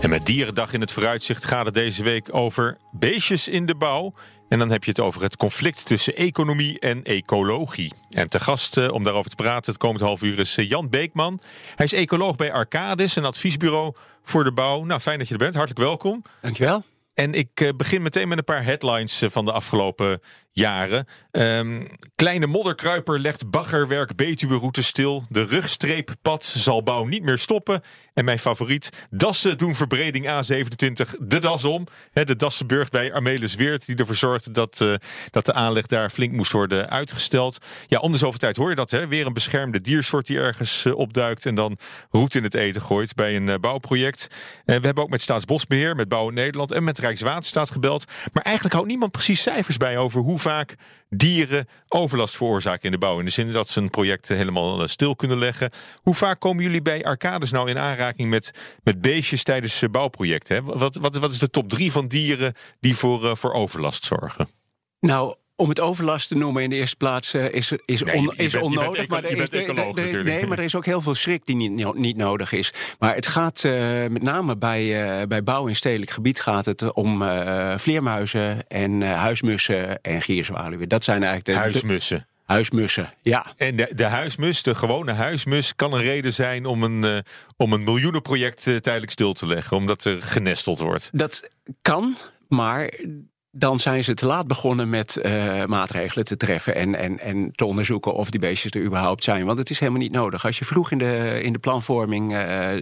En met Dierendag in het vooruitzicht gaat het deze week over beestjes in de bouw. En dan heb je het over het conflict tussen economie en ecologie. En te gast eh, om daarover te praten het komend half uur is eh, Jan Beekman. Hij is ecoloog bij Arcadis, een adviesbureau voor de bouw. Nou, fijn dat je er bent. Hartelijk welkom. Dankjewel. En ik eh, begin meteen met een paar headlines van de afgelopen jaren. Um, kleine modderkruiper legt baggerwerk Betuwe-route stil. De rugstreeppad zal bouw niet meer stoppen. En mijn favoriet, Dassen doen verbreding A27 de das om. de Dassenburg bij Armelis Weert, die ervoor zorgde dat, uh, dat de aanleg daar flink moest worden uitgesteld. Ja, om de zoveel tijd hoor je dat. Hè? Weer een beschermde diersoort die ergens uh, opduikt en dan roet in het eten gooit bij een uh, bouwproject. we hebben ook met Staatsbosbeheer, met Bouw in Nederland en met Rijkswaterstaat gebeld. Maar eigenlijk houdt niemand precies cijfers bij over hoe vaak dieren overlast veroorzaken in de bouw. In de zin dat ze een project helemaal stil kunnen leggen. Hoe vaak komen jullie bij Arcades nou in aanraking met, met beestjes tijdens bouwprojecten? Wat, wat, wat is de top drie van dieren die voor, uh, voor overlast zorgen? Nou, om het overlast te noemen in de eerste plaats uh, is, is, nee, on, is bent, onnodig. maar er is, de, nee, maar er is ook heel veel schrik die niet, niet nodig is. Maar het gaat uh, met name bij, uh, bij bouw in stedelijk gebied gaat het om vleermuizen en huismussen en gierzwaluwen. Dat zijn eigenlijk de huismussen. Huismussen, ja. En de, de huismus, de gewone huismus, kan een reden zijn om een, uh, om een miljoenenproject uh, tijdelijk stil te leggen, omdat er genesteld wordt. Dat kan, maar dan zijn ze te laat begonnen met uh, maatregelen te treffen en, en, en te onderzoeken of die beestjes er überhaupt zijn. Want het is helemaal niet nodig. Als je vroeg in de, in de planvorming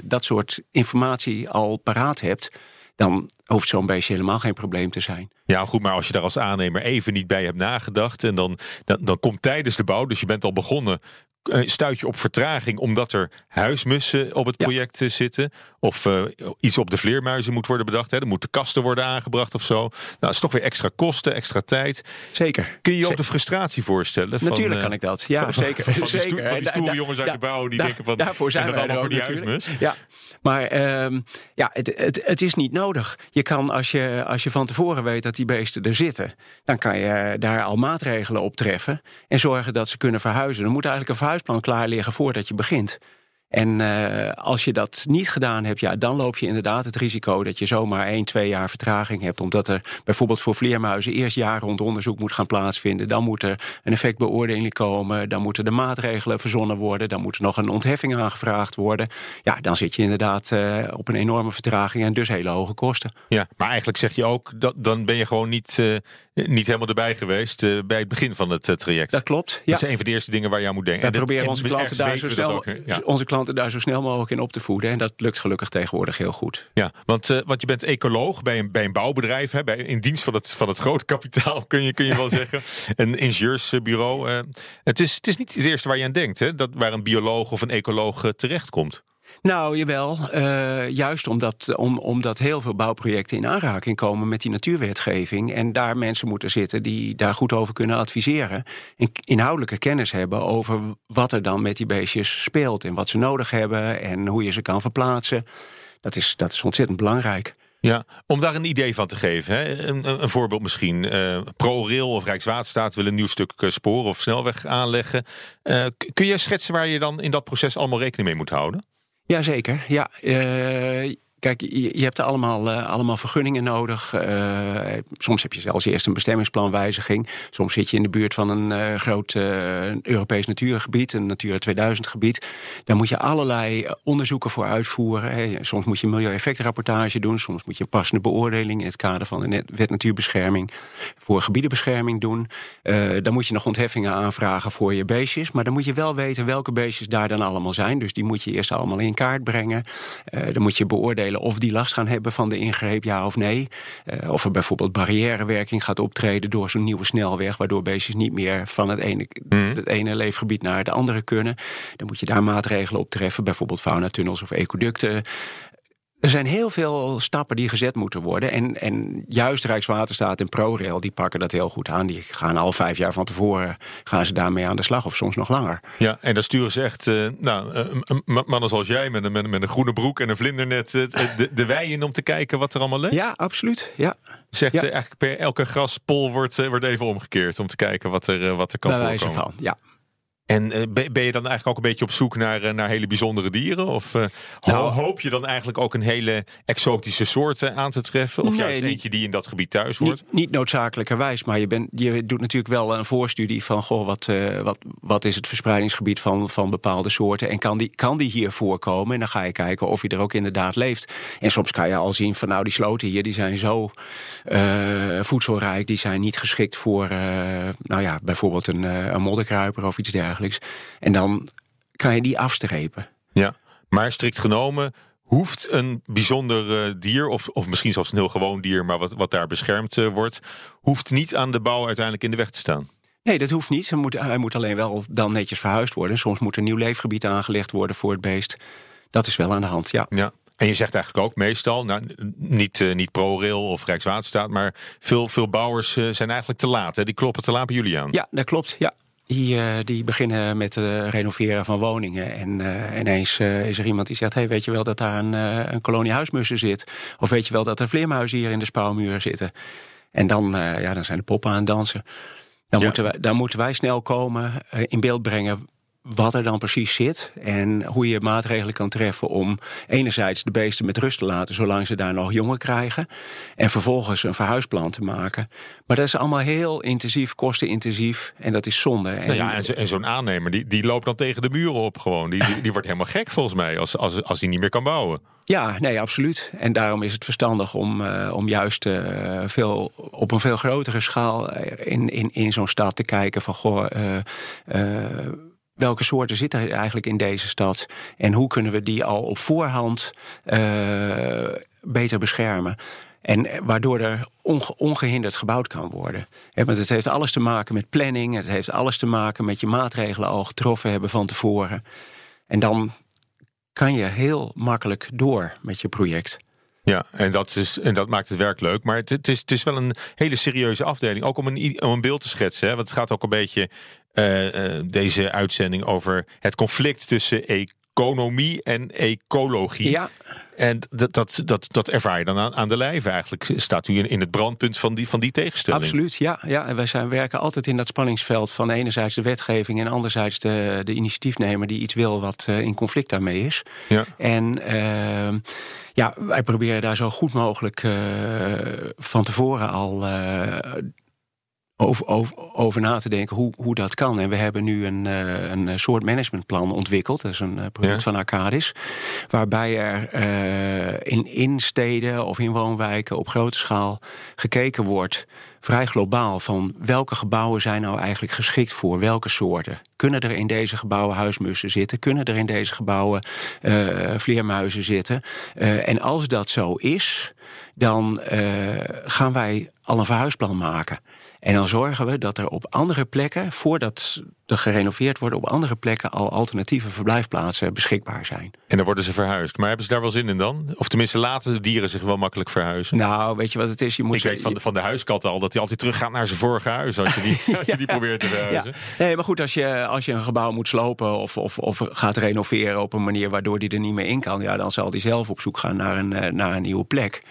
dat soort informatie al paraat hebt dan hoeft zo'n beestje helemaal geen probleem te zijn. Ja, goed, maar als je daar als aannemer even niet bij hebt nagedacht en dan, dan, dan komt tijdens de bouw, dus je bent al begonnen, eh, stuit je op vertraging omdat er huismussen op het project ja. zitten. Of uh, iets op de vleermuizen moet worden bedacht. Hè. Er moeten kasten worden aangebracht of zo. Nou, dat is toch weer extra kosten, extra tijd. Zeker. Kun je je ook de frustratie voorstellen? Natuurlijk van, kan ik dat. Ja, van, zeker. Van, van, zeker. Die, stoere jongens uit de bouw die da, denken van... Daarvoor zijn en dat wij allemaal voor die huismus. Ja, maar um, ja, het, het, het is niet nodig. Je kan, als je, als je van tevoren weet dat die beesten er zitten... dan kan je daar al maatregelen op treffen... en zorgen dat ze kunnen verhuizen. Er moet eigenlijk een verhuisplan klaar liggen voordat je begint. En uh, als je dat niet gedaan hebt, ja, dan loop je inderdaad het risico dat je zomaar 1, 2 jaar vertraging hebt. Omdat er bijvoorbeeld voor vleermuizen eerst jaren rond onderzoek moet gaan plaatsvinden. Dan moet er een effectbeoordeling komen. Dan moeten de maatregelen verzonnen worden. Dan moet er nog een ontheffing aangevraagd worden. Ja, dan zit je inderdaad uh, op een enorme vertraging en dus hele hoge kosten. Ja, maar eigenlijk zeg je ook, dat, dan ben je gewoon niet, uh, niet helemaal erbij geweest bij het begin van het traject. Dat klopt. Ja. Dat is een van de eerste dingen waar je aan moet denken. We proberen onze klanten daar zo snel, ook, ja. onze klanten daar zo snel mogelijk in op te voeden. En dat lukt gelukkig tegenwoordig heel goed. Ja, want, uh, want je bent ecoloog bij een, bij een bouwbedrijf. Hè, bij, in dienst van het, van het groot kapitaal, kun je, kun je wel zeggen. Een ingenieursbureau. Het, is, het is niet het eerste waar je aan denkt, hè, dat, waar een bioloog of een ecoloog terechtkomt. Nou, jawel. Uh, juist omdat, om, omdat heel veel bouwprojecten in aanraking komen met die natuurwetgeving. En daar mensen moeten zitten die daar goed over kunnen adviseren. En inhoudelijke kennis hebben over wat er dan met die beestjes speelt. En wat ze nodig hebben en hoe je ze kan verplaatsen. Dat is, dat is ontzettend belangrijk. Ja, om daar een idee van te geven. Hè? Een, een voorbeeld misschien. Uh, ProRail of Rijkswaterstaat willen een nieuw stuk spoor of snelweg aanleggen. Kun je schetsen waar je dan in dat proces allemaal rekening mee moet houden? Jazeker, ja. Uh, kijk, je, hebt allemaal, uh, allemaal vergunningen nodig. Uh, soms heb je zelfs eerst een bestemmingsplanwijziging. Soms zit je in de buurt van een groot Europees natuurgebied, een Natura 2000 gebied. Daar moet je allerlei onderzoeken voor uitvoeren. Soms moet je een milieueffectrapportage doen. Soms moet je een passende beoordeling in het kader van de wet natuurbescherming voor gebiedenbescherming doen. dan moet je nog ontheffingen aanvragen voor je beestjes. Maar dan moet je wel weten welke beestjes daar dan allemaal zijn. Dus die moet je eerst allemaal in kaart brengen. dan moet je beoordelen of die last gaan hebben van de ingreep, ja of nee. Uh, of er bijvoorbeeld barrièrewerking gaat optreden door zo'n nieuwe snelweg, waardoor beestjes niet meer van het ene, mm. het ene leefgebied naar het andere kunnen. Dan moet je daar maatregelen op treffen, bijvoorbeeld faunatunnels of ecoducten. Er zijn heel veel stappen die gezet moeten worden. En, en juist Rijkswaterstaat en ProRail die pakken dat heel goed aan. Die gaan al vijf jaar van tevoren gaan ze daarmee aan de slag, of soms nog langer. Ja, en dan sturen ze echt, uh, nou, uh, mannen zoals jij met een, met, een groene broek en een vlindernet uh, de, de wei in om te kijken wat er allemaal leeft. Ja, absoluut. Ja. Zegt ja. eigenlijk per elke graspol wordt, wordt even omgekeerd om te kijken wat er, wat er kan Bij voorkomen. van, ja. En uh, ben je dan eigenlijk ook een beetje op zoek naar, uh, naar hele bijzondere dieren? Of uh, nou, hoop je dan eigenlijk ook een hele exotische soort aan te treffen? Of Nee, juist niet- eentje die in dat gebied thuis hoort? Niet, niet noodzakelijkerwijs, maar je, bent je doet natuurlijk wel een voorstudie van goh, wat, eh, wat, wat is het verspreidingsgebied van, van bepaalde soorten en kan die, kan die hier voorkomen? En dan ga je kijken of hij er ook inderdaad leeft. En soms kan je al zien van nou, die sloten hier die zijn zo eh, voedselrijk, die zijn niet geschikt voor eh, nou ja, bijvoorbeeld een, eh, een modderkruiper of iets dergelijks. En dan kan je die afstrepen. Ja, maar strikt genomen hoeft een bijzonder eh, dier, of, of misschien zelfs een heel gewoon dier, maar wat, wat daar beschermd eh, wordt, hoeft niet aan de bouw uiteindelijk in de weg te staan. Nee, dat hoeft niet. Hij moet, hij moet alleen wel dan netjes verhuisd worden. Soms moet een nieuw leefgebied aangelegd worden voor het beest. Dat is wel aan de hand, ja. Ja. En je zegt eigenlijk ook meestal, nou, niet, eh, niet ProRail of Rijkswaterstaat, maar veel, veel bouwers zijn eigenlijk te laat. Hè? Die kloppen te laat bij jullie aan. Ja, dat klopt. Ja. Die, eh, die beginnen met het renoveren van woningen. En eh, ineens eh, is er iemand die zegt: hey, weet je wel dat daar een, eh, een kolonie huismussen zit? Of weet je wel dat er vleermuizen hier in de spouwmuur zitten? En dan, eh, ja, dan zijn de poppen aan het dansen. Dan, Ja. moeten, wij, dan moeten wij snel komen, eh, in beeld brengen wat er dan precies zit. En hoe je maatregelen kan treffen om enerzijds de beesten met rust te laten, zolang ze daar nog jongen krijgen. En vervolgens een verhuisplan te maken. Maar dat is allemaal heel intensief, kostenintensief. En dat is zonde. En, Nou ja, en, zo- en zo'n aannemer die, die loopt dan tegen de muren op gewoon. Die, die, die wordt helemaal gek volgens mij als, als, als hij niet meer kan bouwen. Ja, nee, absoluut. En daarom is het verstandig om, eh, om juist eh, veel, op een veel grotere schaal eh, in, in, in zo'n stad te kijken van goh. Welke soorten zitten er eigenlijk in deze stad? En hoe kunnen we die al op voorhand eh, beter beschermen? En eh, waardoor er onge- ongehinderd gebouwd kan worden. Want het heeft alles te maken met planning. Het heeft alles te maken met je maatregelen al getroffen hebben van tevoren. En dan kan je heel makkelijk door met je project. Ja, en dat, is, en dat maakt het werk leuk. Maar het, is, het is wel een hele serieuze afdeling. Ook om een, om een beeld te schetsen. Hè? Want het gaat ook een beetje deze uitzending over het conflict tussen economie en ecologie. Ja, En dat, dat, dat, dat ervaar je dan aan, aan de lijve eigenlijk. Staat u in, in het brandpunt van die, van die tegenstelling? absoluut. Ja, ja. En wij zijn, werken altijd in dat spanningsveld van enerzijds de wetgeving en anderzijds de, de initiatiefnemer die iets wil wat eh, in conflict daarmee is. Ja. En ehm, ja, wij proberen daar zo goed mogelijk eh, van tevoren al eh, over, over, over na te denken hoe, hoe dat kan. En we hebben nu een, eh, een soort managementplan ontwikkeld. Dat is een eh, product Ja. van Arcadis. Waarbij er eh, in, in steden of in woonwijken op grote schaal gekeken wordt vrij globaal van welke gebouwen zijn nou eigenlijk geschikt voor welke soorten. Kunnen er in deze gebouwen huismussen zitten? Kunnen er in deze gebouwen eh, vleermuizen zitten? Eh, en als dat zo is, dan eh, gaan wij al een verhuisplan maken. En dan zorgen we dat er op andere plekken, voordat er gerenoveerd wordt, op andere plekken al alternatieve verblijfplaatsen beschikbaar zijn. En dan worden ze verhuisd. Maar hebben ze daar wel zin in dan? Of tenminste laten de dieren zich wel makkelijk verhuizen? Nou, weet je wat het is? Je moet Ik weet van de, van de huiskat al dat hij altijd teruggaat naar zijn vorige huis. Als je die, als je die probeert te Ja, verhuizen. nee, maar goed, als je, als je een gebouw moet slopen of, of, of gaat renoveren op een manier waardoor die er niet meer in kan, ja, dan zal die zelf op zoek gaan naar een, eh, naar een nieuwe plek.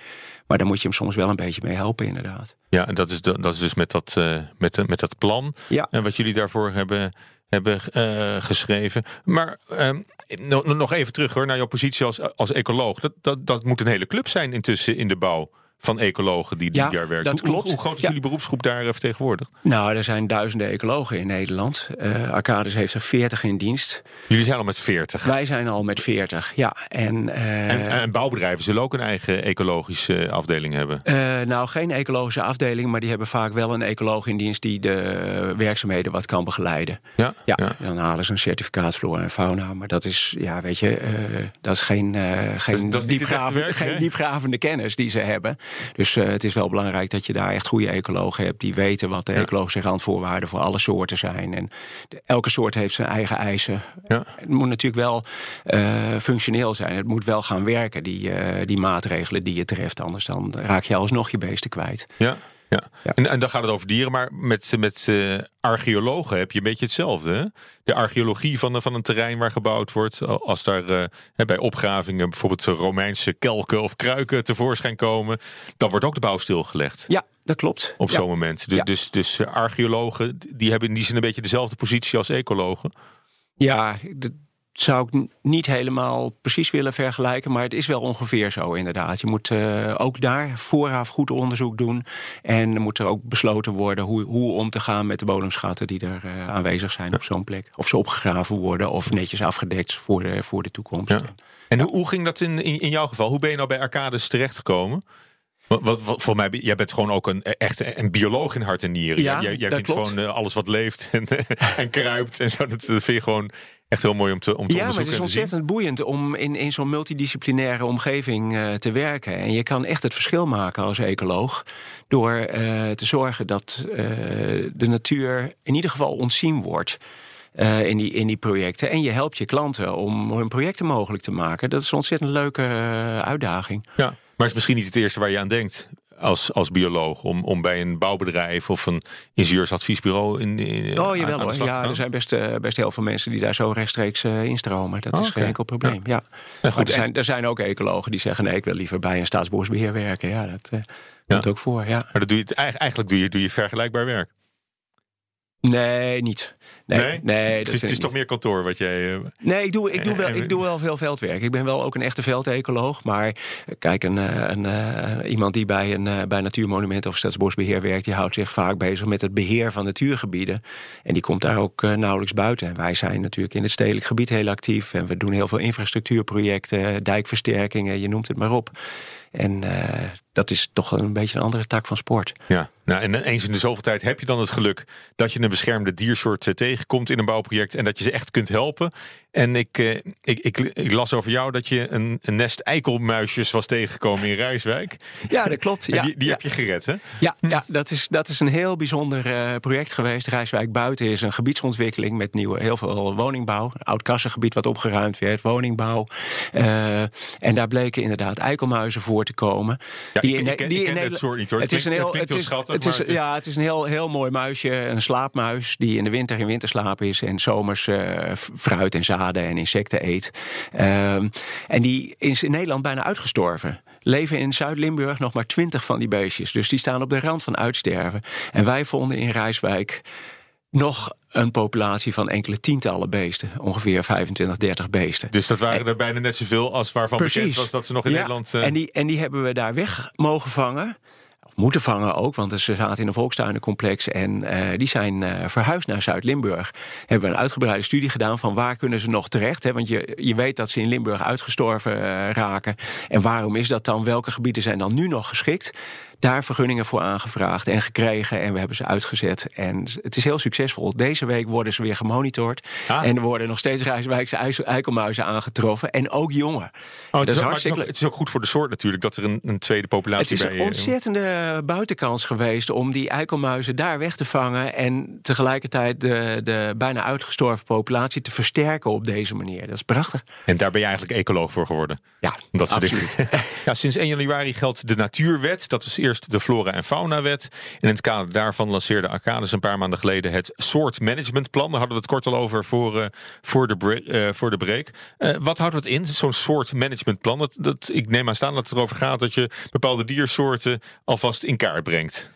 Maar dan moet je hem soms wel een beetje mee helpen, inderdaad. Ja, en dat is, de- dat is dus met dat, eh, met, de- met dat plan. Ja. En wat jullie daarvoor hebben, hebben eh, geschreven. Maar ehm, no- no- nog even terug hoor, naar jouw positie als, als ecoloog. Dat, dat, dat moet een hele club zijn intussen in de bouw van ecologen die, die Ja, daar werken. dat hoe, klopt. hoe groot is Ja. jullie beroepsgroep daar eh, vertegenwoordigd? Nou, er zijn duizenden ecologen in Nederland. Eh Arcadis heeft er 40 in dienst. Jullie zijn al met 40. Wij zijn al met 40, ja. En, eh, En, en bouwbedrijven zullen ook een eigen ecologische afdeling hebben. Nou, geen ecologische afdeling, maar die hebben vaak wel een ecoloog in dienst die de werkzaamheden wat kan begeleiden. Ja, Ja, ja. dan halen ze een certificaat flora en fauna. Maar dat is, ja, weet je, dat is geen, geen, dat is werk, geen diepgravende kennis die ze hebben. Dus het is wel belangrijk dat je daar echt goede ecologen hebt die weten wat de ecologische randvoorwaarden voor alle soorten zijn. En elke soort heeft zijn eigen eisen. Ja. Het moet natuurlijk wel functioneel zijn. Het moet wel gaan werken, die, die maatregelen die je treft. Anders dan raak je alsnog je beesten kwijt. Ja. Ja. En, en dan gaat het over dieren, maar met, met uh, archeologen heb je een beetje hetzelfde. Hè? De archeologie van, van een terrein waar gebouwd wordt. Als daar uh, bij opgravingen bijvoorbeeld Romeinse kelken of kruiken tevoorschijn komen, dan wordt ook de bouw stilgelegd. Ja, dat klopt. Op zo'n moment. Dus, dus, dus archeologen die hebben in die zin een beetje dezelfde positie als ecologen. Ja, zou ik niet helemaal precies willen vergelijken, maar het is wel ongeveer zo inderdaad. Je moet uh, ook daar vooraf goed onderzoek doen. En er moet er ook besloten worden hoe, hoe om te gaan met de bodemschatten die er uh, aanwezig zijn op zo'n plek. Of ze opgegraven worden of netjes afgedekt voor de, voor de toekomst. Ja. En hoe, hoe ging dat in, in, in jouw geval? Hoe ben je nou bij Arcades terechtgekomen? Wat, wat, wat, voor mij, jij bent gewoon ook een echt een bioloog in hart en nieren. Ja, jij jij vindt klopt. gewoon uh, alles wat leeft en, en kruipt en zo. Dat, dat vind je gewoon echt heel mooi om te, om te ja, maar het is ontzettend boeiend om in, in zo'n multidisciplinaire omgeving uh, te werken. En je kan echt het verschil maken als ecoloog door uh, te zorgen dat uh, de natuur in ieder geval ontzien wordt. in, die, in die projecten. En je helpt je klanten om hun projecten mogelijk te maken. Dat is een ontzettend leuke uitdaging. Ja, maar is misschien niet het eerste waar je aan denkt als, als bioloog om, om bij een bouwbedrijf of een ingenieursadviesbureau in, in Oh jawel hoor, ja, er zijn best, uh, best heel veel mensen die daar zo rechtstreeks uh, instromen. Dat is geen enkel probleem. Ja. ja. goed, er, zijn, er zijn ook ecologen die zeggen nee, ik wil liever bij een staatsbosbeheer werken. Ja, dat uh, komt ook voor. Ja. Maar dat doe je, eigenlijk doe je, doe je vergelijkbaar werk. Nee, niet. Nee, nee? het, is, het is toch meer kantoor wat jij. Uh, nee, ik doe, ik, doe wel, ik doe wel veel veldwerk. Ik ben wel ook een echte veldecoloog. Maar kijk, een, een, een iemand die bij, een, bij Natuurmonumenten of Staatsbosbeheer werkt, die houdt zich vaak bezig met het beheer van natuurgebieden. En die komt daar ook uh, nauwelijks buiten. En wij zijn natuurlijk in het stedelijk gebied heel actief. En we doen heel veel infrastructuurprojecten, dijkversterkingen, je noemt het maar op. En uh, dat is toch een beetje een andere tak van sport. Ja, nou, en eens in de zoveel tijd heb je dan het geluk dat je een beschermde diersoort tegenkomt in een bouwproject en dat je ze echt kunt helpen. En ik, eh, ik, ik, ik, las over jou dat je een, een, nest eikelmuisjes was tegengekomen in Rijswijk. Ja, dat klopt. Ja, die, die heb je gered, hè? Ja, ja dat, is, dat is een heel bijzonder uh, project geweest. Rijswijk Buiten is een gebiedsontwikkeling met nieuwe, heel veel woningbouw. Een oud kassengebied wat opgeruimd werd, woningbouw. Uh, en daar bleken inderdaad eikelmuizen voor te komen. Ja, die ik, in, die ik ken het soort niet hoor. Het, het is een heel, het is, schattig, het is, ja, het is een heel, heel mooi muisje. Een slaapmuis die in de winter in winterslaap is en zomers uh, fruit en zaad en insecten eet. Um, en die is in Nederland bijna uitgestorven leven in Zuid-Limburg nog maar twintig van die beestjes. Dus die staan op de rand van uitsterven. En wij vonden in Rijswijk nog een populatie van enkele tientallen beesten. Ongeveer 25, 30 beesten. Dus dat waren er bijna net zoveel als waarvan precies. bekend was dat ze nog in Nederland... Uh... En, die, en die hebben we daar weg mogen vangen moeten vangen ook, want ze zaten in een volkstuinencomplex en uh, die zijn uh, verhuisd naar Zuid-Limburg. Hebben we een uitgebreide studie gedaan van waar kunnen ze nog terecht. Hè? Want je, je weet dat ze in Limburg uitgestorven uh, raken. En waarom is dat dan? Welke gebieden zijn dan nu nog geschikt? Daar vergunningen voor aangevraagd en gekregen. En we hebben ze uitgezet. En het is heel succesvol. Deze week worden ze weer gemonitord. Ah. En er worden nog steeds Rijswijkse eikelmuizen aangetroffen. En ook jongen. Oh, het, is, hartstikke... het, is ook goed voor de soort natuurlijk dat er een, een tweede populatie bij is. Het is een ontzettende buitenkans geweest om die eikelmuizen daar weg te vangen. En tegelijkertijd de, de bijna uitgestorven populatie te versterken op deze manier. Dat is prachtig. En daar ben je eigenlijk ecoloog voor geworden. Ja, dat absoluut. ja, sinds 1 januari geldt de Natuurwet. Dat is eerst de Flora- en Faunawet. In het kader daarvan lanceerde Arcadis een paar maanden geleden het soortmanagementplan. Daar hadden we het kort al over voor, uh, voor, de, uh, voor de break. Uh, wat houdt het in, zo'n soortmanagementplan? Dat, dat, ik neem aan staan dat het erover gaat dat je bepaalde diersoorten alvast in kaart brengt.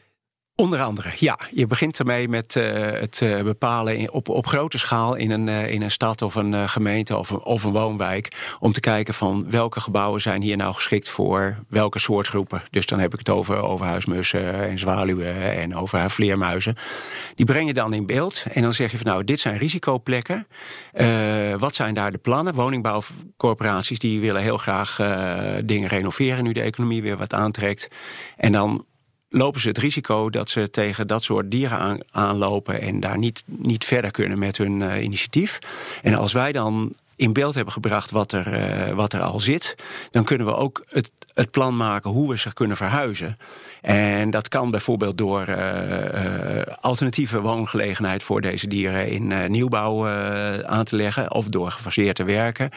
Onder andere, ja. Je begint ermee met uh, het uh, bepalen op, op grote schaal in een, uh, in een stad of een gemeente of een, of een woonwijk. Om te kijken van welke gebouwen zijn hier nou geschikt voor welke soortgroepen. Dus dan heb ik het over overhuismussen en zwaluwen en over vleermuizen. Die breng je dan in beeld en dan zeg je van nou, dit zijn risicoplekken. wat zijn daar de plannen? Woningbouwcorporaties die willen heel graag dingen renoveren nu de economie weer wat aantrekt. En dan lopen ze het risico dat ze tegen dat soort dieren aan, aanlopen en daar niet, niet verder kunnen met hun uh, initiatief. En als wij dan in beeld hebben gebracht wat er, uh, wat er al zit, dan kunnen we ook het het plan maken hoe we ze kunnen verhuizen. En dat kan bijvoorbeeld door uh, uh, alternatieve woongelegenheid voor deze dieren in uh, nieuwbouw aan te leggen of door gefaseerd te werken.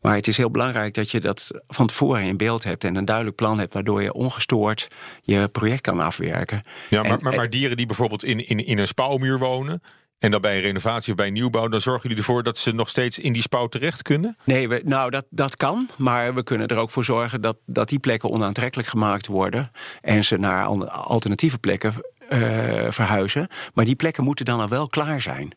Maar het is heel belangrijk dat je dat van tevoren in beeld hebt en een duidelijk plan hebt waardoor je ongestoord je project kan afwerken. Ja, maar, maar, maar dieren die bijvoorbeeld in, in, in een spouwmuur wonen, en dan bij een renovatie of bij een nieuwbouw, dan zorgen jullie ervoor dat ze nog steeds in die spouw terecht kunnen? Nee, we, nou dat, dat kan. Maar we kunnen er ook voor zorgen dat, dat die plekken onaantrekkelijk gemaakt worden. En ze naar alternatieve plekken uh, verhuizen. Maar die plekken moeten dan al wel klaar zijn.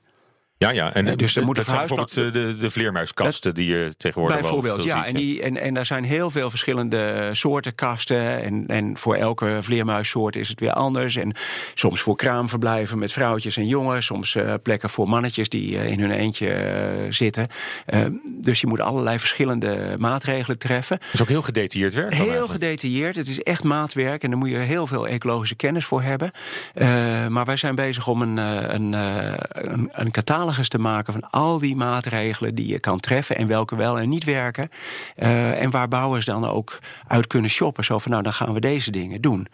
Ja, ja. En dus er moeten bijvoorbeeld eh, de, de vleermuiskasten die je tegenwoordig bijvoorbeeld, ja. Ziet, en, die, en, en daar zijn heel veel verschillende soorten kasten. En, en voor elke vleermuissoort is het weer anders. En soms voor kraamverblijven met vrouwtjes en jongens. Soms uh, plekken voor mannetjes die uh, in hun eentje uh, zitten. dus je moet allerlei verschillende maatregelen treffen. Dat is ook heel gedetailleerd werk. Heel gedetailleerd. Het is echt maatwerk. En daar moet je heel veel ecologische kennis voor hebben. maar wij zijn bezig om een, een, een, een catalogus te maken van al die maatregelen die je kan treffen en welke wel en niet werken. Uh, en waar bouwers dan ook uit kunnen shoppen. Zo van nou, dan gaan we deze dingen doen.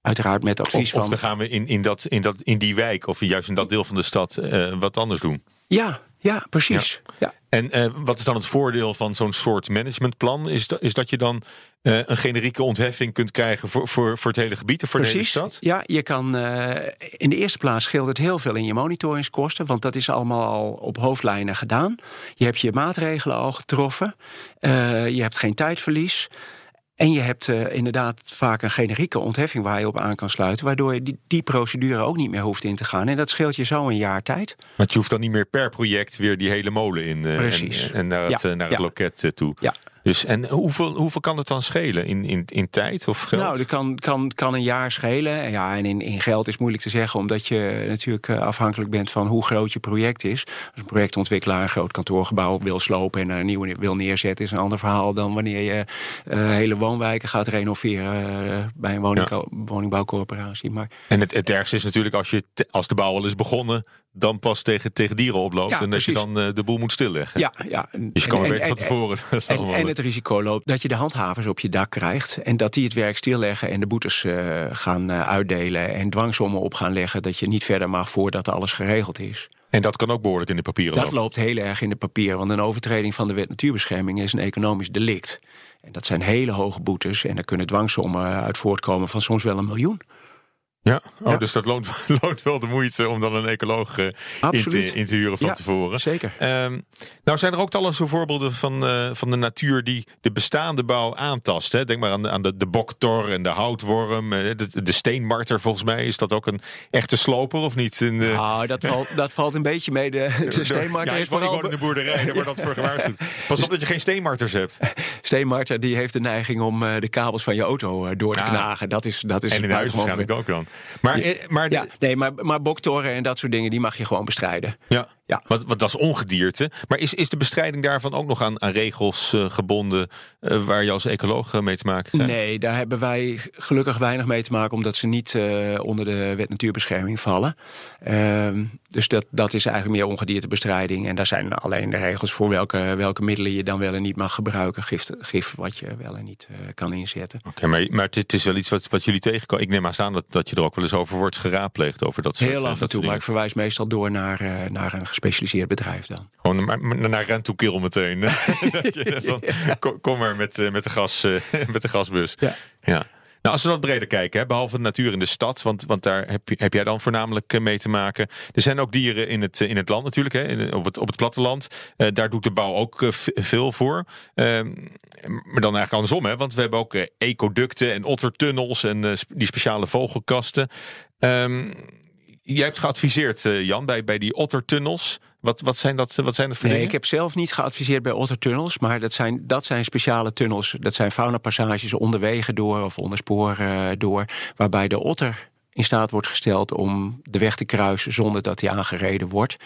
Uiteraard met advies of, van. Of dan gaan we in, in, dat, in, dat, in die wijk of juist in dat deel van de stad uh, wat anders doen. Ja, ja, precies. Ja. En uh, wat is dan het voordeel van zo'n soort managementplan? Is, dat, is dat je dan uh, een generieke ontheffing kunt krijgen voor, voor, voor het hele gebied of voor Precies. de hele stad? Ja, je kan uh, in de eerste plaats scheelt het heel veel in je monitoringskosten, want dat is allemaal al op hoofdlijnen gedaan. Je hebt je maatregelen al getroffen. je hebt geen tijdverlies. En je hebt uh, inderdaad vaak een generieke ontheffing waar je op aan kan sluiten, waardoor je die, die, procedure ook niet meer hoeft in te gaan. En dat scheelt je zo een jaar tijd. Maar je hoeft dan niet meer per project weer die hele molen in uh, Precies. En, en, naar het, ja. naar het ja. loket toe. Ja. Dus en hoeveel, hoeveel kan het dan schelen in, in, in tijd of geld? Nou, dat kan, kan, kan een jaar schelen. En Ja, en in, in geld is moeilijk te zeggen, omdat je natuurlijk uh, afhankelijk bent van hoe groot je project is. Als een projectontwikkelaar een groot kantoorgebouw wil slopen en er een nieuw wil neerzetten, is een ander verhaal dan wanneer je uh, hele woonwijken gaat renoveren uh, bij een woning, ja. woningbouwcorporatie. Maar, en het, het ergste is natuurlijk als, je als de bouw al is begonnen, dan pas tegen, tegen dieren oploopt. Ja, en dat je dan uh, de boel moet stilleggen. Ja, ja. Dus je kan en, weten van tevoren. En, en, en, het risico loopt dat je de handhavers op je dak krijgt. En dat die het werk stilleggen en de boetes uh, gaan uh, uitdelen. En dwangsommen op gaan leggen dat je niet verder mag voordat alles geregeld is. En dat kan ook behoorlijk in de papieren Dat lopen. loopt heel erg in de papieren. Want een overtreding van de wet natuurbescherming is een economisch delict. En dat zijn hele hoge boetes. En daar kunnen dwangsommen uit voortkomen van soms wel een miljoen. Ja, oh, ja. dus dat loont, loont, wel de moeite om dan een ecoloog uh, in, te, in te huren van ja, tevoren. Zeker. Um, nou zijn er ook talloze voorbeelden van, uh, van de natuur die de bestaande bouw aantast. Hè? Denk maar aan, de, aan de, de boktor en de houtworm, uh, de, de steenmarter volgens mij. Is dat ook een echte sloper of niet? In de... Nou, dat valt, dat valt een beetje mee. De, de steenmarter ja, heeft vooral... in de boerderij, daar wordt dat voor gewaarschuwd. Pas op dat je geen steenmarters hebt. Steenmarter die heeft de neiging om de kabels van je auto door te Ah. knagen. Dat is, dat is en in huis waarschijnlijk ook dan. Maar, maar, de... ja, nee, maar, maar boktoren en dat soort dingen, die mag je gewoon bestrijden. Ja, ja. Wat, wat, dat is ongedierte. Maar is, is de bestrijding daarvan ook nog aan, aan regels uh, gebonden... Uh, waar je als ecoloog uh, mee te maken krijgt? Nee, daar hebben wij gelukkig weinig mee te maken... omdat ze niet uh, onder de wet natuurbescherming vallen. Uh, dus dat, dat is eigenlijk meer ongediertebestrijding. En daar zijn alleen de regels voor welke, welke middelen je dan wel en niet mag gebruiken. Gif, gif wat je wel en niet kan inzetten. Oké, okay, maar, maar het is wel iets wat, wat jullie tegenkomen. Ik neem maar aan dat, dat je er ook wel eens over wordt geraadpleegd. Over dat soort, Heel af en toe, maar ik verwijs meestal door naar, naar een gespecialiseerd bedrijf dan. Gewoon naar, naar Rentoekil meteen. van, kom, kom maar met, met, de gas, met de gasbus. Ja. ja. Nou, als we wat breder kijken, hè, behalve de natuur in de stad, want, want daar heb, je, heb jij dan voornamelijk mee te maken. Er zijn ook dieren in het, in het land natuurlijk, hè, op, het, op het platteland. Uh, daar doet de bouw ook uh, veel voor. Uh, maar dan eigenlijk andersom, hè, want we hebben ook ecoducten en ottertunnels en die speciale vogelkasten. Um, jij hebt geadviseerd, Jan, bij, bij die ottertunnels. Wat, wat, zijn dat, wat zijn dat voor nee, dingen? ik heb zelf niet geadviseerd bij ottertunnels. Maar dat zijn, dat zijn speciale tunnels. Dat zijn faunapassages onderwegen door of onder sporen door. Waarbij de otter in staat wordt gesteld om de weg te kruisen zonder dat hij aangereden wordt.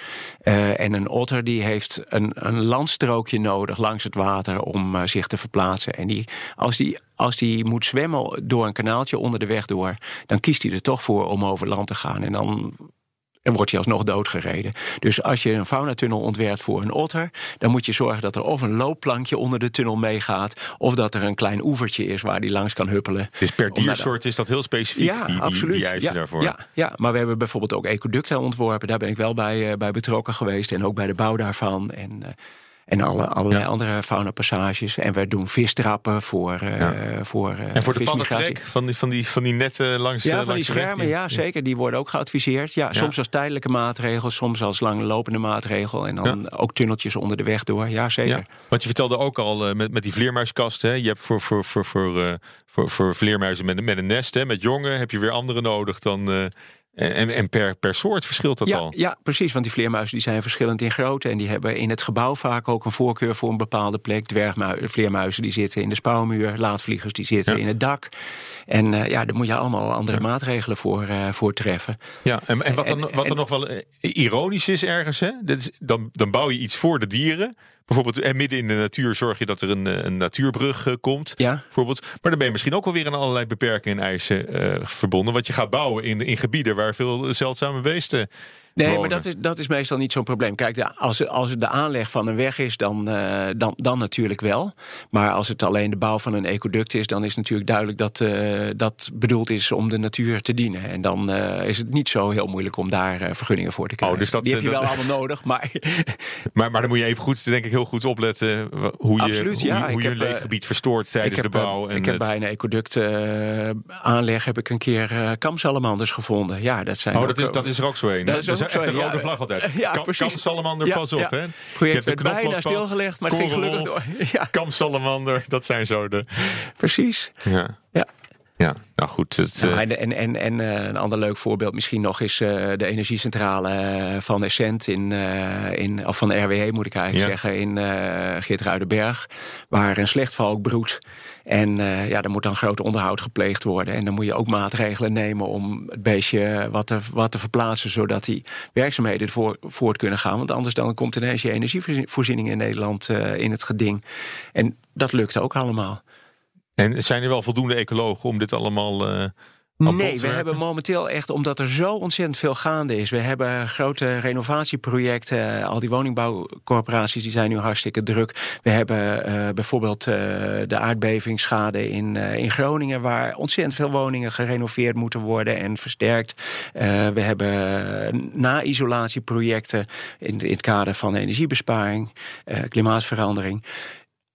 Uh, en een otter die heeft een, een landstrookje nodig langs het water om uh, zich te verplaatsen. En die, als die als die moet zwemmen door een kanaaltje onder de weg door, dan kiest hij er toch voor om over land te gaan. En dan en wordt hij alsnog doodgereden. Dus als je een faunatunnel ontwerpt voor een otter, dan moet je zorgen dat er of een loopplankje onder de tunnel meegaat, of dat er een klein oevertje is waar die langs kan huppelen. Dus per diersoort is dat heel specifiek, ja, die, die, absoluut. die eisen ja, daarvoor. Ja, ja, maar we hebben bijvoorbeeld ook ecoducten ontworpen. Daar ben ik wel bij, uh, bij betrokken geweest en ook bij de bouw daarvan. En uh, en alle, allerlei ja. andere faunapassages. En we doen vistrappen voor, uh, ja. voor uh, En voor de paddentrek van die, van, die, van die netten langs Ja, uh, van die schermen, ja, zeker. Die worden ook geadviseerd. Ja, soms als tijdelijke maatregel, soms als langlopende maatregel. En dan ook tunneltjes onder de weg door. Ja, zeker. Want je vertelde ook al met, met die vleermuiskasten. Hè? Je hebt voor, voor, voor, voor, voor, voor vleermuizen met, met een nest, hè? met jongen, heb je weer andere nodig dan... En, en per, per soort verschilt dat ja, al? Ja, precies. Want die vleermuizen die zijn verschillend in grootte. En die hebben in het gebouw vaak ook een voorkeur voor een bepaalde plek. Dwergvleermuizen die zitten in de spouwmuur. Laadvliegers die zitten ja. in het dak. En uh, ja, daar moet je allemaal andere ja. maatregelen voor, uh, voor treffen. Ja, en, en wat, dan, wat er nog wel ironisch is ergens, hè? Dat is, dan, dan bouw je iets voor de dieren. Bijvoorbeeld eh, midden in de natuur zorg je dat er een, een natuurbrug uh, komt. Ja. Bijvoorbeeld. Maar dan ben je misschien ook wel weer aan allerlei beperkingen en eisen verbonden. Want je gaat bouwen in, in gebieden waar veel zeldzame beesten. Nee, wonen. maar dat is, dat is meestal niet zo'n probleem. Kijk, de, als, als het de aanleg van een weg is, dan, uh, dan, dan natuurlijk wel. Maar als het alleen de bouw van een ecoduct is, dan is natuurlijk duidelijk dat uh, dat bedoeld is om de natuur te dienen. En dan uh, is het niet zo heel moeilijk om daar vergunningen voor te krijgen. Oh, dus dat, Die heb je wel allemaal nodig, maar... maar... Maar dan moet je even goed, denk ik, heel goed opletten hoe je, Absoluut, hoe, ja. hoe je heb, leefgebied verstoort tijdens heb, de bouw. En ik heb bij een ecoduct aanleg heb ik een keer kamsalamanders gevonden. Ja, dat zijn oh, ook, dat is, dat is er ook zo een. Dat is, echt een rode vlag altijd. Ja, precies. Ja, pas op. Hè? Project werd bijna stilgelegd, maar ging gelukkig door. Ja. Kamsalamander, dat zijn zo de... Precies. Ja. ja. Ja, nou goed. Het, nou, en en, en, en uh, een ander leuk voorbeeld misschien nog is uh, de energiecentrale van Essent in, uh, in of van RWE moet ik eigenlijk ja. zeggen in Geertruidenberg, waar een slechtvalk broedt. En ja, er moet dan groot onderhoud gepleegd worden. En dan moet je ook maatregelen nemen om het beestje wat te, wat te verplaatsen, zodat die werkzaamheden voor, voort kunnen gaan. Want anders dan komt ineens je energievoorziening in Nederland in het geding. En dat lukt ook allemaal. En zijn er wel voldoende ecologen om dit allemaal. Uh, nee, we hebben momenteel echt, omdat er zo ontzettend veel gaande is. We hebben grote renovatieprojecten. Al die woningbouwcorporaties die zijn nu hartstikke druk. We hebben uh, bijvoorbeeld uh, de aardbevingsschade in, in Groningen, waar ontzettend veel woningen gerenoveerd moeten worden en versterkt. we hebben na-isolatieprojecten in, in het kader van energiebesparing, klimaatverandering.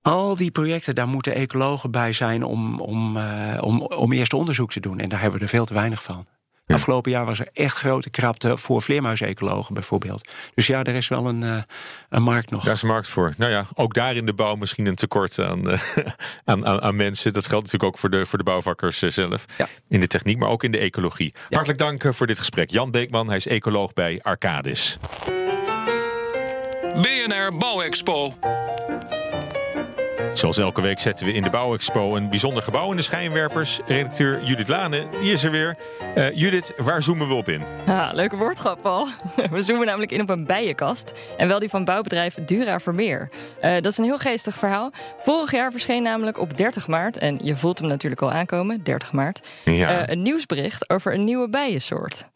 Al die projecten, daar moeten ecologen bij zijn om, om, uh, om, om eerst onderzoek te doen. En daar hebben we er veel te weinig van. Ja. Afgelopen jaar was er echt grote krapte voor vleermuisecologen bijvoorbeeld. Dus ja, er is wel een, uh, een markt nog. Daar is een markt voor. Nou ja, ook daar in de bouw misschien een tekort aan, uh, aan, aan, aan, mensen. Dat geldt natuurlijk ook voor de, voor de bouwvakkers zelf. Ja. In de techniek, maar ook in de ecologie. Ja. Hartelijk dank voor dit gesprek. Jan Beekman, hij is ecoloog bij Arcadis. BNR Bouwexpo. Zoals elke week zetten we in de Bouwexpo een bijzonder gebouw in de schijnwerpers. Redacteur Judith Lane, die is er weer. Uh, Judith, waar zoomen we op in? Ah, leuke woordgrap, Paul. We zoomen namelijk in op een bijenkast. En wel die van bouwbedrijf Dura Vermeer. Uh, dat is een heel geestig verhaal. Vorig jaar verscheen namelijk op 30 maart... en je voelt hem natuurlijk al aankomen, 30 maart... Ja. Uh, een nieuwsbericht over een nieuwe bijensoort.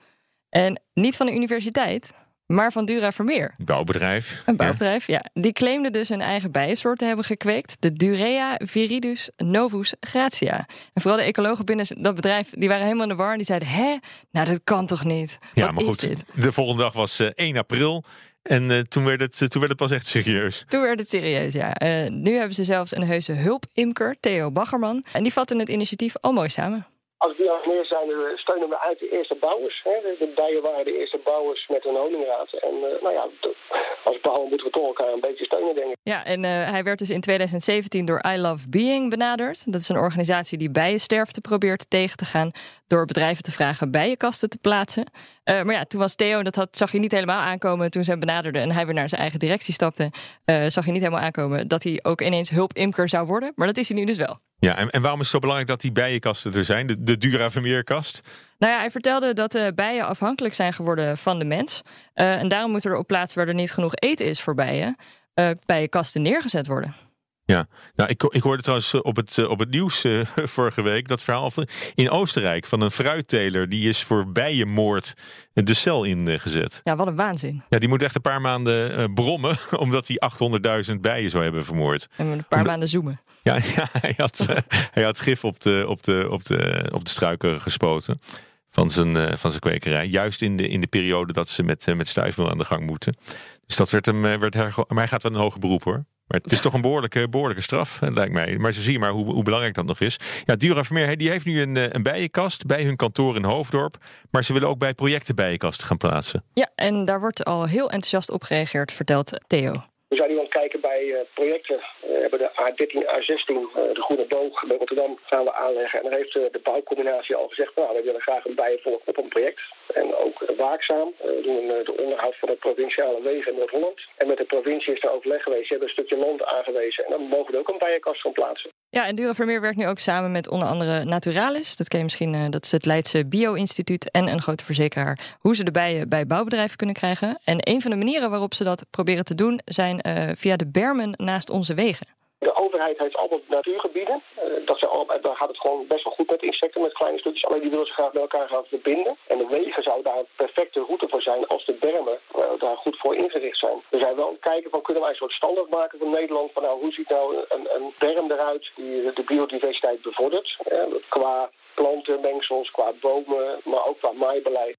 En niet van de universiteit... Maar van Dura Vermeer. Bouwbedrijf. Een bouwbedrijf, ja. ja. Die claimde dus een eigen bijensoort te hebben gekweekt. De Durea viridus novus gratia. En vooral de ecologen binnen dat bedrijf, die waren helemaal in de war. En die zeiden, hè? Nou, dat kan toch niet? Ja, Wat maar goed. Dit? De volgende dag was uh, 1 april. En uh, toen, werd het, uh, toen werd het pas echt serieus. Toen werd het serieus, ja. Uh, nu hebben ze zelfs een heuse hulpimker, Theo Baggerman. En die vatten het initiatief al mooi samen. Als meer zijn, steunen we uit de eerste bouwers. Hè. De bijen waren de eerste bouwers met een honingraad. En uh, nou ja, als bouwer moeten we toch elkaar een beetje steunen, denk ik. Ja, en uh, hij werd dus in 2017 door I Love Being benaderd. Dat is een organisatie die bijensterfte probeert tegen te gaan... door bedrijven te vragen bijenkasten te plaatsen. Maar ja, toen was Theo, dat had, zag je niet helemaal aankomen... toen ze hem benaderde en hij weer naar zijn eigen directie stapte... zag je niet helemaal aankomen dat hij ook ineens hulpimker zou worden. Maar dat is hij nu dus wel. Ja, en, en waarom is het zo belangrijk dat die bijenkasten er zijn? De, de Dura Vermeerkast? Nou ja, hij vertelde dat de bijen afhankelijk zijn geworden van de mens. Uh, en daarom moeten er op plaatsen waar er niet genoeg eten is voor bijen... Uh, bijenkasten neergezet worden. Ja, nou, ik, ik hoorde trouwens op het, op het nieuws uh, vorige week dat verhaal van, in Oostenrijk van een fruitteler die is voor bijenmoord de cel ingezet. Ja, wat een waanzin. Ja, die moet echt een paar maanden brommen omdat hij 800.000 bijen zou hebben vermoord. En een paar maanden zoomen. Ja, hij, had, uh, hij had gif op de, op de, op de, op de struiken gespoten van zijn, uh, van zijn kwekerij. Juist in de, in de periode dat ze met, uh, met stuifmeel aan de gang moeten. Dus dat werd hem, werd maar hij gaat wel een hoger beroep hoor. Maar het is toch een behoorlijke, behoorlijke straf, lijkt mij. Maar zo zie je maar hoe, hoe belangrijk dat nog is. Ja, Dura Vermeer die heeft nu een, een bijenkast bij hun kantoor in Hoofddorp. Maar ze willen ook bij projecten bijenkasten gaan plaatsen. Ja, en daar wordt al heel enthousiast op gereageerd, vertelt Theo. We zijn nu aan het kijken bij uh, projecten. We hebben de A13, A16, uh, de Groene Boog bij Rotterdam gaan we aanleggen. En daar heeft uh, de bouwcombinatie al gezegd, nou, we willen graag een bijenvolk op een project. En ook waakzaam. we doen de onderhoud van de provinciale wegen in Noord-Holland. En met de provincie is er overleg geweest. Ze hebben een stukje land aangewezen. En dan mogen we ook een bijenkast gaan plaatsen. Ja, en Dura Vermeer werkt nu ook samen met onder andere Naturalis. Dat ken je misschien, dat is het Leidse Bio-instituut en een grote verzekeraar. Hoe ze de bijen bij bouwbedrijven kunnen krijgen. En een van de manieren waarop ze dat proberen te doen zijn via de bermen naast onze wegen. De overheid heeft altijd natuurgebieden. Uh, dat al, daar gaat het gewoon best wel goed met insecten, met kleine stukjes. Alleen die willen ze graag met elkaar gaan verbinden. En de wegen zouden daar een perfecte route voor zijn als de bermen daar goed voor ingericht zijn. We zijn wel aan het kijken van kunnen wij een soort standaard maken van Nederland. Van nou, hoe ziet nou een, een berm eruit die de biodiversiteit bevordert. Qua plantenmengsels, qua bomen, maar ook qua maaibeleid.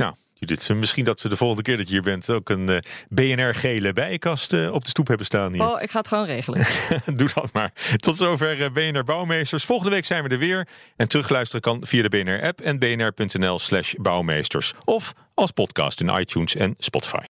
Nou, Judith, misschien dat we de volgende keer dat je hier bent ook een uh, BNR-gele bijenkast uh, op de stoep hebben staan hier. Oh, ik ga het gewoon regelen. Doe dat maar. Tot zover uh, BNR Bouwmeesters. Volgende week zijn we er weer. En terugluisteren kan via de BNR-app en bnr.nl slash bouwmeesters. Of als podcast in iTunes en Spotify.